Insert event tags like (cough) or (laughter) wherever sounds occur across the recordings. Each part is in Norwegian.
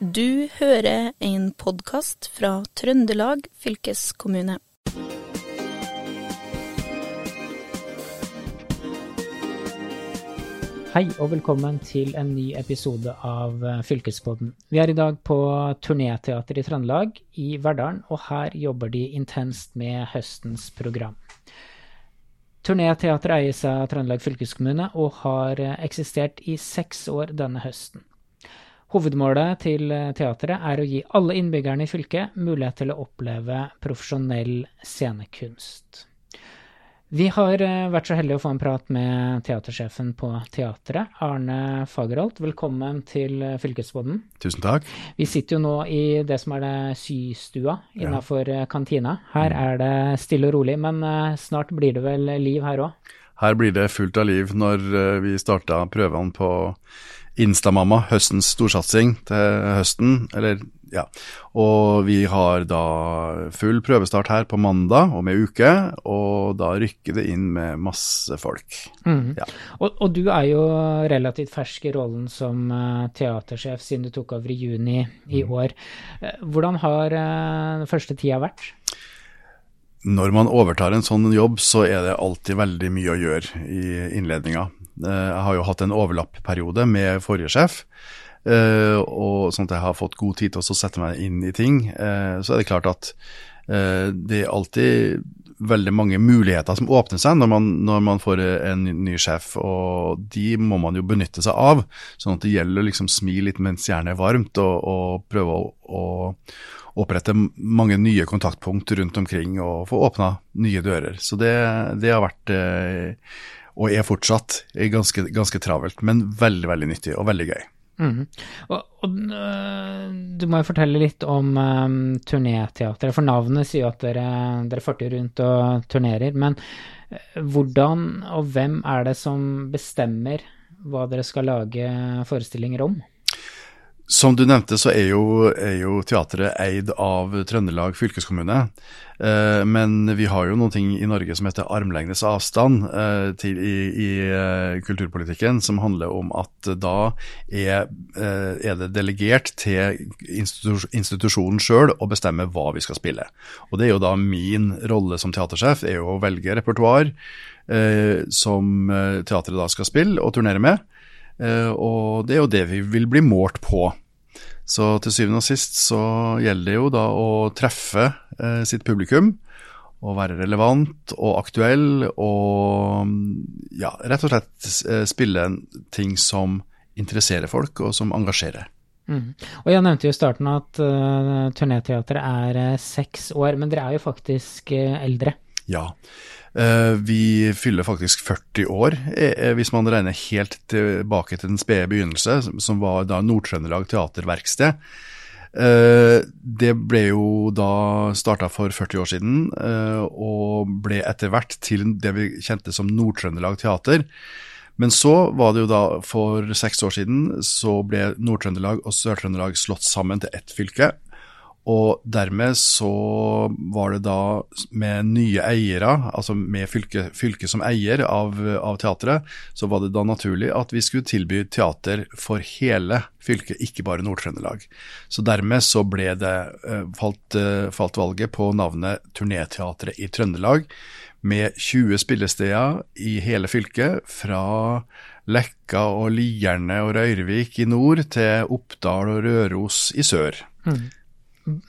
Du hører en podkast fra Trøndelag fylkeskommune. Hei og velkommen til en ny episode av eh, Fylkespodden. Vi er i dag på Turnéteater i Trøndelag i Verdalen, og her jobber de intenst med høstens program. Turnéteatret eies av Trøndelag fylkeskommune og har eh, eksistert i seks år denne høsten. Hovedmålet til eh, teatret er å gi alle innbyggerne i fylket mulighet til å oppleve profesjonell scenekunst. Vi har eh, vært så heldige å få en prat med teatersjefen på teatret, Arne Fagerholt. Velkommen til Fylkesboden. Fylkesbåten. Tusen takk. Vi sitter jo nå i det som er det systua innafor ja. Eh, kantina. Her mm. er det stille og rolig, men snart blir det vel liv her òg? Her blir det fullt av liv når vi starta prøvene på Instamamma, høstens storsatsing til høsten. Eller ja. Og vi har da full prøvestart her på mandag om ei uke, og da rykker det inn med masse folk. Mm. Ja. Og, og, du er jo relativt fersk i rollen som uh, teatersjef siden du tok over i juni i mm. år. Uh, hvordan har uh, den første tida vært? Når man overtar en sånn jobb, så er det alltid veldig mye å gjøre i innledninga. Jeg har jo hatt en overlappperiode med forrige sjef. Uh, og sånn at jeg har fått god tid til å sette meg inn i ting, uh, så er det klart at det er alltid veldig mange muligheter som åpner seg når man, når man, får en ny sjef, og de må man jo benytte seg av. Sånn at det gjelder å liksom smi litt mens jernet er varmt, og, og prøve å, å opprette mange nye kontaktpunkt rundt omkring og få åpna nye dører. Så det, det har vært, og er fortsatt, ganske, ganske travelt, men veldig, veldig nyttig og veldig gøy. Mm. Og, og, øh, du må jo fortelle litt om um, turnéteatret, for navnet sier jo at dere, dere farter rundt og turnerer. Men øh, hvordan og hvem er det som bestemmer hva dere skal lage forestillinger om? Som du nevnte, så er jo, er jo teatret eid av Trøndelag fylkeskommune. Eh, men vi har jo noen ting i Norge som heter armlengdes avstand eh, til, i, i eh, kulturpolitikken, som handler om at da er, eh, er det delegert til institus institusjonen sjøl å bestemme hva vi skal spille. Og det er jo da min rolle som teatersjef, er jo å velge repertoar eh, som teatret da skal spille og turnere med. Eh, og det er jo det vi vil bli målt på. Så til syvende og sist så gjelder det jo da å treffe eh, sitt publikum. Og være relevant og aktuell og ja, rett og slett eh, spille ting som interesserer folk, og som engasjerer. Mm. Og Jeg nevnte jo i starten at uh, turnéteatret er uh, seks år, men dere er jo faktisk uh, eldre. Ja, Eh, vi fyller faktisk 40 år, eh, eh, hvis man regner helt tilbake til den spede begynnelse, som var da Nord-Trøndelag Teaterverksted. Det ble jo da starta for 40 år siden, og ble etter hvert til det vi kjente som Nord-Trøndelag Teater. Men så var det jo da, for seks år siden, så ble Nord-Trøndelag og Sør-Trøndelag slått sammen til ett fylke. Og dermed så var det da med nye eiere, altså med fylket fylke som eier av, av, teatret, så var det da naturlig at vi skulle tilby teater for hele fylket, ikke bare Nord-Trøndelag. Så dermed så ble det eh, falt, eh, falt valget på navnet Turnéteatret i Trøndelag, med 20 spillesteder i hele fylket, fra Lekka og Lierne og Røyrvik i nord til Oppdal og Røros i sør. Mm.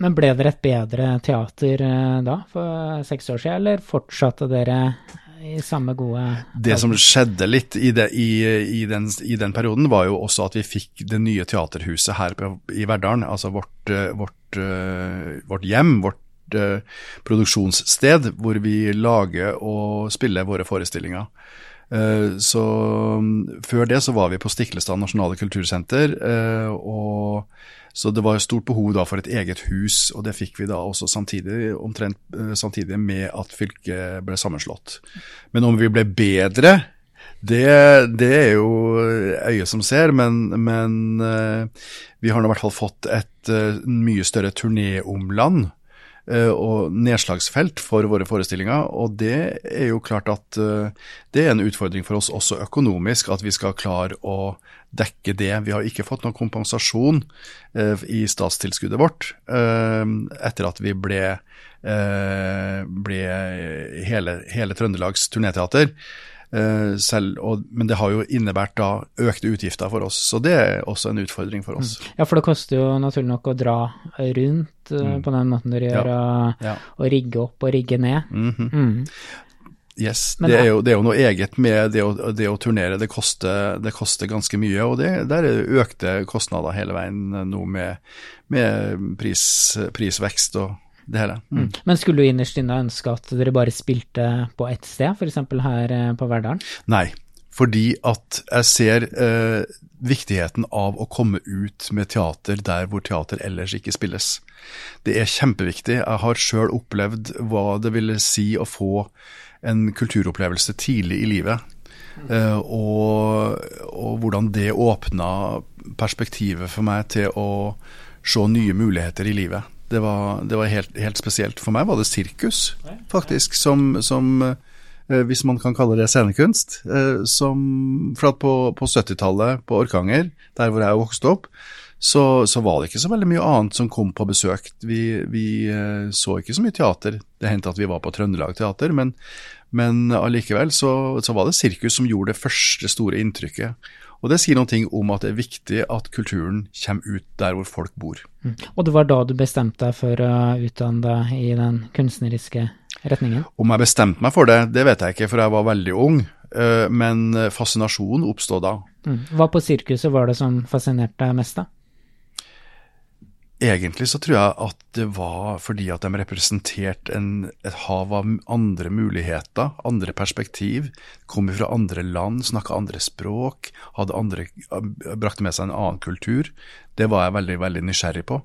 Men ble dere et bedre teater eh, da, for seks år siden, eller fortsatte dere i samme gode Det som skjedde litt i, det, i, i, den, i, den, perioden, var jo også at vi fikk det nye teaterhuset her i Verdalen. Altså vårt, eh, vårt, eh, vårt hjem, vårt produksjonssted, hvor vi lager og spiller våre forestillinger. Så mm, før det så var vi på Stiklestad nasjonale kultursenter, og så det var stort behov da for et eget hus, og det fikk vi da også samtidig, omtrent eh, samtidig med at fylket ble sammenslått. Men om vi ble bedre, det, det er jo øyet som ser, men, men uh, vi har nå i hvert fall fått et uh, mye større turnéomland. Eh, og nedslagsfelt for våre forestillinger. Og det er jo klart at eh, det er en utfordring for oss også økonomisk, at vi skal klare å dekke det. Vi har ikke fått noen kompensasjon i statstilskuddet vårt etter at vi ble, ble hele, hele Trøndelags turnéteater. Uh, selv, og, men det har jo innebært da økte utgifter for oss, så det er også en utfordring for oss. Mm. Ja, for det koster jo naturlig nok å dra rundt uh, mm. på den måten dere gjør, ja. Og, og, rigge opp og rigge ned. Mm -hmm. mm. Yes, det er, jo, det er, jo, noe eget med det å, det å turnere. Det koster, det koster, ganske mye, og det, der er det økte kostnader hele veien nå med, med pris, prisvekst og det hele. Mm. mm. Men skulle du innerst inne ønske at dere bare spilte på ett sted, f.eks. her eh, på Verdalen? Nei, fordi at jeg ser eh, viktigheten av å komme ut med teater der hvor teater ellers ikke spilles. Det er kjempeviktig. Jeg har sjøl opplevd hva det ville si å få en kulturopplevelse tidlig i livet. Uh, og, og, hvordan det åpna perspektivet for meg til å se nye muligheter i livet det var, det var helt, helt, spesielt. For meg var det sirkus, faktisk, som, som eh, hvis man kan kalle det scenekunst. Eh, som, for på, på 70-tallet, på Orkanger, der hvor jeg vokste opp, så, så, var det ikke så veldig mye annet som kom på besøk. Vi, vi eh, så ikke så mye teater. Det hendte at vi var på Trøndelag Teater, men, men allikevel så, så, var det sirkus som gjorde det første store inntrykket. Og Det sier noe om at det er viktig at kulturen kommer ut der hvor folk bor. Mm. Og det var da du bestemte deg for å utdanne deg i den kunstneriske retningen? Om jeg bestemte meg for det, det vet jeg ikke, for jeg var veldig ung. Eh, men fascinasjonen oppstod da. Mm. Hva på sirkuset var det som fascinerte deg mest, da? Egentlig så tror jeg at det var fordi at de representerte et hav av andre muligheter, andre perspektiv. Kom fra andre land, snakka andre språk, hadde andre, brakte med seg en annen kultur. Det var jeg veldig, veldig nysgjerrig på.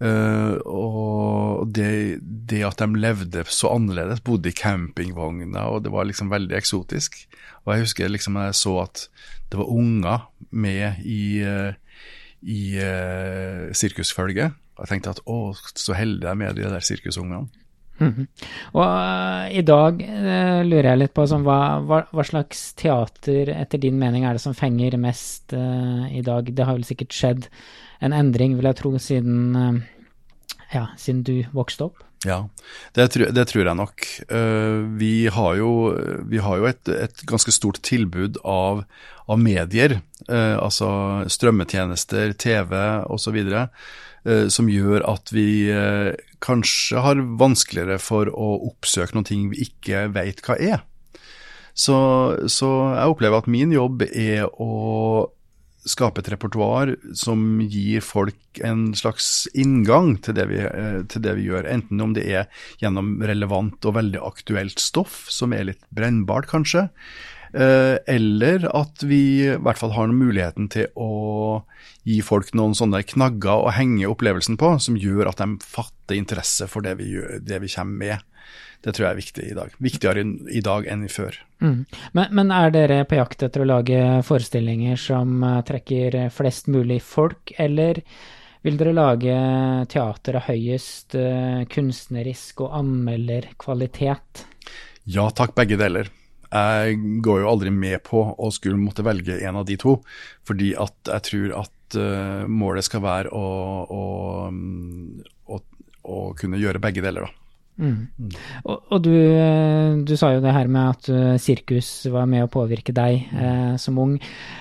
Uh, og det, det, at de levde så annerledes, bodde i campingvogner, og det var liksom veldig eksotisk. Og jeg husker liksom jeg så at det var unger med i uh, i eh, sirkusfølget. Og jeg tenkte at å, så heldig jeg er med de der sirkusungene. -hmm. Og uh, i dag uh, lurer jeg litt på sånn, hva, hva, hva, slags teater etter din mening er det som fenger mest uh, i dag? Det har vel sikkert skjedd en endring, vil jeg tro, siden, ja, siden du vokste opp? Ja, det, det, tror jeg nok. Vi har jo, vi har jo et, et, ganske stort tilbud av, av medier, eh, altså strømmetjenester, TV osv., eh, som gjør at vi eh, kanskje har vanskeligere for å oppsøke noen ting vi ikke vet hva er. Så, så jeg opplever at min jobb er å skape et repertoar som gir folk en slags inngang til det, vi, eh, til det, vi, gjør. Enten om det er gjennom relevant og veldig aktuelt stoff, som er litt brennbart kanskje, Eh, eller at vi i hvert fall har muligheten til å gi folk noen sånne knagger å henge opplevelsen på, som gjør at de fatter interesse for det vi, gjør, det vi kommer med. Det tror jeg er viktig i dag. Viktigere i dag enn i før. Mm. Men, men, er dere på jakt etter å lage forestillinger som eh, trekker flest mulig folk, eller vil dere lage teater av høyest uh, kunstnerisk og anmelderkvalitet? Ja takk, begge deler. Jeg går jo aldri med på å skulle måtte velge en av de to, fordi at jeg tror at uh, målet skal være å, å, å, å, kunne gjøre begge deler, da. Mm. Mm. Og, og du, eh, du, sa jo det her med at uh, sirkus var med å påvirke deg eh, som ung.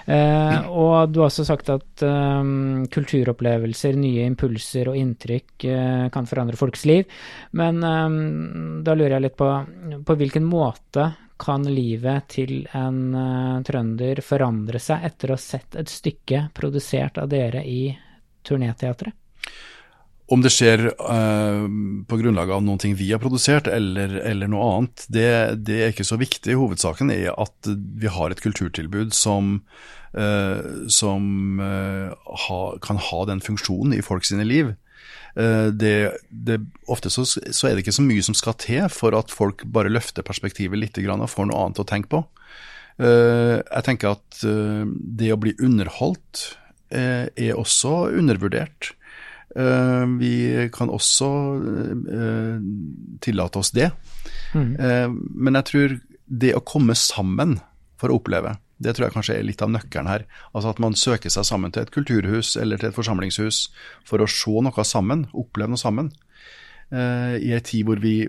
Eh, og du har også sagt at kulturopplevelser, nye impulser og inntrykk kan forandre folks liv. Men da lurer jeg litt på på hvilken måte kan livet til en trønder forandre seg etter å ha sett et stykke produsert av dere i Turnéteatret? Om det skjer uh, på grunnlag av noen ting vi har produsert eller, eller noe annet, det, det, er ikke så viktig. Hovedsaken er at vi har et kulturtilbud som, uh, som ha, kan ha den funksjonen i folk sine liv. Det, det, ofte så, så, er det ikke så mye som skal til for at folk bare løfter perspektivet litt og får noe annet å tenke på. Jeg tenker at det å bli underholdt er også undervurdert. Eh, vi kan også eh, tillate oss det. Mm. Eh, men jeg tror det å komme sammen for å oppleve, det tror jeg kanskje er litt av nøkkelen her. Altså at man søker seg sammen til et kulturhus eller til et forsamlingshus for å se noe sammen, oppleve noe sammen. I ei tid hvor vi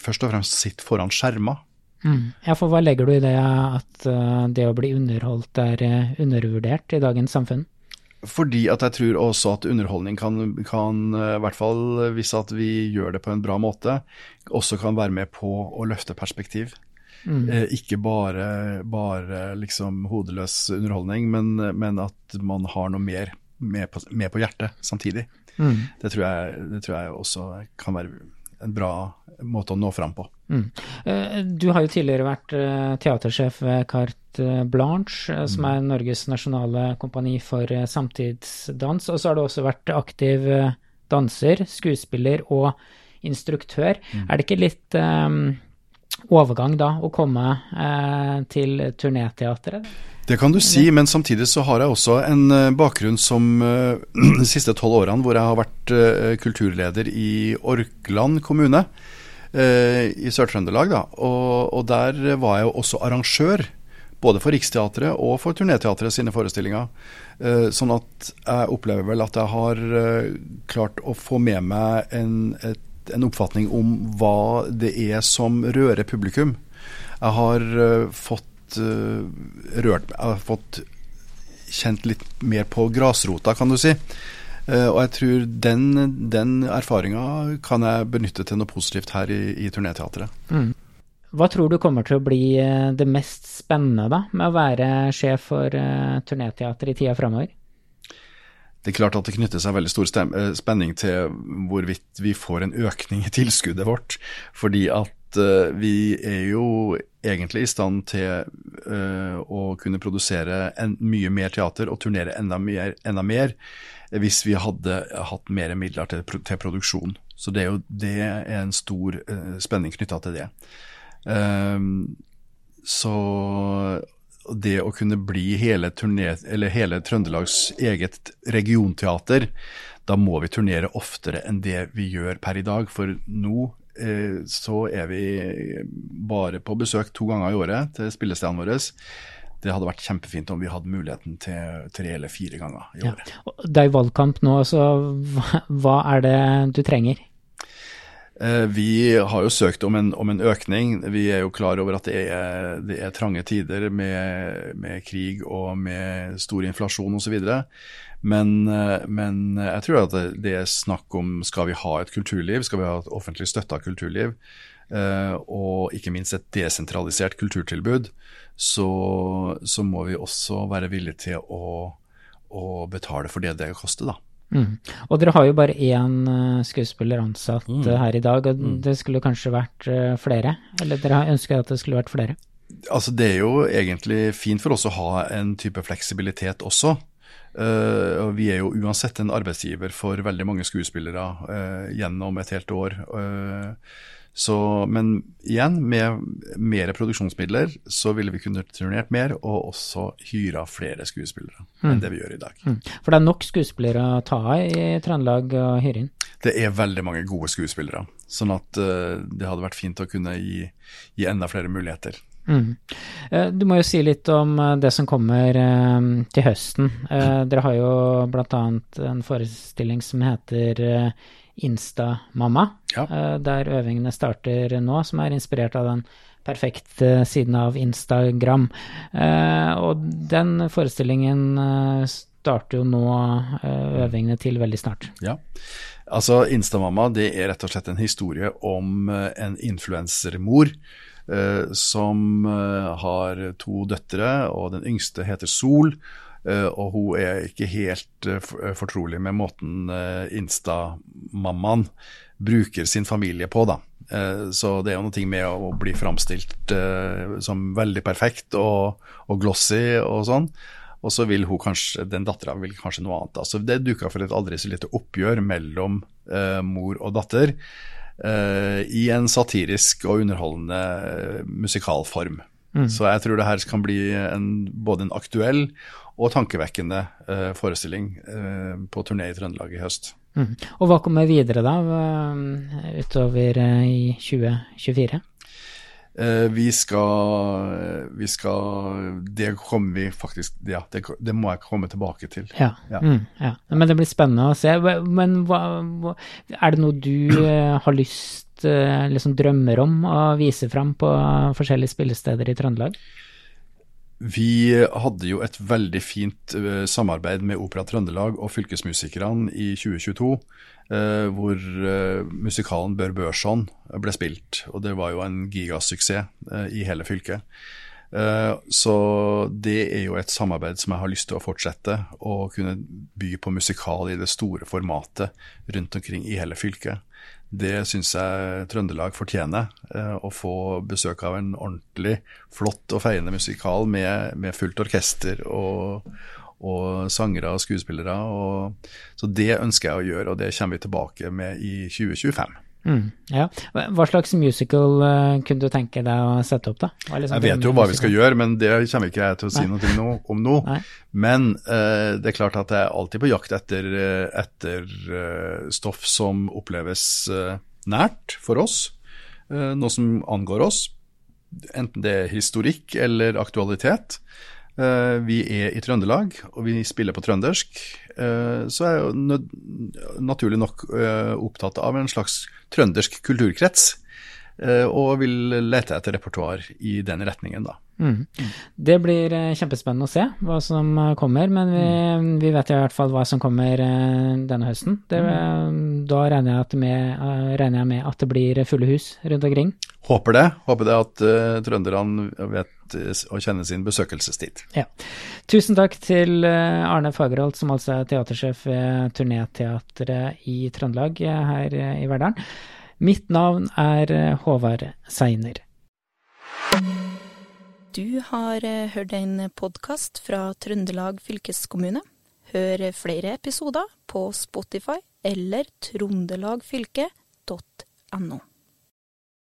først og fremst sitter foran skjermer. Mm. Ja, for hva legger du i det at det å bli underholdt er undervurdert i dagens samfunn? Fordi at jeg tror også at underholdning kan, kan eh, i hvert fall hvis at vi gjør det på en bra måte, også kan være med på å løfte perspektiv. Mm. Eh, ikke bare, bare liksom hodeløs underholdning, men, men, at man har noe mer med på, med på hjertet samtidig. Mm. Det, tror jeg, det, tror jeg, også kan være en bra måte å nå fram på. Mm. Uh, du har jo tidligere vært uh, teatersjef ved Carte Blanche, uh, som er Norges nasjonale kompani for samtidsdans. Og så har du også vært aktiv danser, skuespiller og instruktør. Mm. Er det ikke litt um, overgang da å komme til turnéteatret? Det kan du si, men samtidig så har jeg også en bakgrunn som (clears throat) de siste tolv årene hvor jeg har vært kulturleder i Orkland kommune i Sør-Trøndelag. Og, og, der var jeg jo også arrangør, både for Riksteatret og for Turneteatret sine forestillinger. Sånn at jeg opplever vel at jeg har klart å få med meg en, et, en oppfatning om hva det er som rører publikum. Jeg har fått rørt Jeg har fått kjent litt mer på grasrota, kan du si. Uh, og jeg tror den, den erfaringa kan jeg benytte til noe positivt her i, i Turnéteatret. Mm. Hva tror du kommer til å bli det mest spennende da, med å være sjef for uh, Turnéteater i tida framover? Det er klart at det knytter seg veldig stor spenning til hvorvidt vi får en økning i tilskuddet vårt. Fordi at uh, vi er jo egentlig i stand til å kunne produsere en, mye mer teater og turnere enda mer, enda mer hvis vi hadde hatt mer midler til, til produksjon. Så det er jo det er en stor uh, spenning knytta til det. Um, så det å kunne bli hele, turné, hele, Trøndelags eget regionteater, da må vi turnere oftere enn det vi gjør per i dag. For nå eh, så er vi bare på besøk to ganger i året til spillestedene våre det hadde vært kjempefint om vi hadde muligheten til tre eller fire ganger i året. Ja. Det er valgkamp nå, så hva er det du trenger? Eh, vi har jo søkt om en, om en, økning. Vi er jo klar over at det er, det er trange tider med, med, krig og med stor inflasjon osv. Men, eh, men jeg tror at det, er snakk om skal vi ha et kulturliv, skal vi ha et offentlig støtta kulturliv, eh, og ikke minst et desentralisert kulturtilbud så, så, må vi også være villige til å, å betale for det det koster, da. Mm. Og dere har jo bare én eh, skuespiller ansatt mm. Eh, her i dag, og mm. det skulle kanskje vært eh, flere? Eller dere ønsker at det skulle vært flere? Altså Det er jo egentlig fint for oss å ha en type fleksibilitet også. Uh, vi er jo uansett en arbeidsgiver for veldig mange skuespillere uh, gjennom et helt år. Uh, så, men igjen, med mer produksjonsmidler så ville vi kunne turnert mer, og også hyra flere skuespillere. Enn det vi gjør i dag. Mm. For det er nok skuespillere å ta av i Trøndelag og hyre inn? Det er veldig mange gode skuespillere, sånn at uh, det hadde vært fint å kunne gi, gi enda flere muligheter. Mm. Uh, du må jo si litt om uh, det som kommer til høsten. Dere har jo bl.a. en forestilling som heter Instamamma, ja. Eh, der øvingene starter nå, som er inspirert av den perfekte siden av Instagram. Eh, og den forestillingen eh, starter jo nå øvingene til veldig snart. Ja, altså Instamamma det er rett og slett en historie om en influensermor som har to døtre, og den yngste heter Sol. Uh, og hun er ikke helt eh, eh, fortrolig med måten Insta-mammaen bruker sin familie på, da. Så det er jo noe med å bli framstilt som veldig perfekt og, og glossy og sånn. Og så vil hun kanskje, den dattera vil kanskje noe annet. Altså, Så det duka for et aldri så lite oppgjør mellom eh, mor og datter eh, i en satirisk og underholdende musikalform. Mm. Så jeg tror det her kan bli en, både en aktuell og tankevekkende uh, forestilling på turné i Trøndelag i høst. Mm. Og hva kommer videre da, eh, utover eh, i 2024? Eh, vi skal, vi skal Det kommer vi faktisk Ja, det, det må jeg komme tilbake til. Ja. Ja. Mm, ja. Men det blir spennende å se. Men hva, hva, er det noe du har lyst, liksom drømmer om å vise fram på forskjellige spillesteder i Trøndelag? Vi hadde jo et veldig fint uh, samarbeid med Opera Trøndelag og fylkesmusikerne i 2022, uh, hvor uh, musikalen Bør Børson ble spilt. Og det var jo en gigasuksess i hele fylket. Så det er jo et samarbeid som jeg har lyst til å fortsette, å kunne by på musikal i det store formatet rundt omkring i hele fylket. Det syns jeg Trøndelag fortjener. Eh, å få besøk av en ordentlig flott og feiende musikal med, med fullt orkester og, og sangere og skuespillere. Og, så det ønsker jeg å gjøre, og det kommer vi tilbake med i 2025. Mm, ja. Hva slags musical uh, kunne du tenke deg å sette opp, da? Liksom jeg vet jo hva vi skal gjøre, men det kommer ikke jeg til å si Nei. noe om nå. Nei. Men uh, det er klart at jeg er alltid på jakt etter, uh, etter stoff som oppleves nært for oss, noe som angår oss. Enten det er historikk eller aktualitet. Vi er i Trøndelag, og vi spiller på trøndersk. Så er jeg naturlig nok opptatt av en slags trøndersk kulturkrets. Eh, og vil lete etter repertoar i den retningen, da. Mm. Det blir eh, kjempespennende å se hva som eh, kommer, men vi, mm. vi vet i hvert fall hva som kommer denne høsten. Det, mm. Da regner jeg, med, regner jeg, med, at det blir fulle hus rundt omkring. Håper det. Håper det at uh, trønderne vet å kjenne sin besøkelsestid. Ja. Tusen takk til Arne Fagerholt, som altså er teatersjef ved Turneteatret i Trøndelag her i Verdalen. Mitt navn er eh, Håvard Seiner. Du har eh, hørt en podkast fra Trøndelag fylkeskommune. Hør flere episoder på Spotify eller trondelagfylket.no.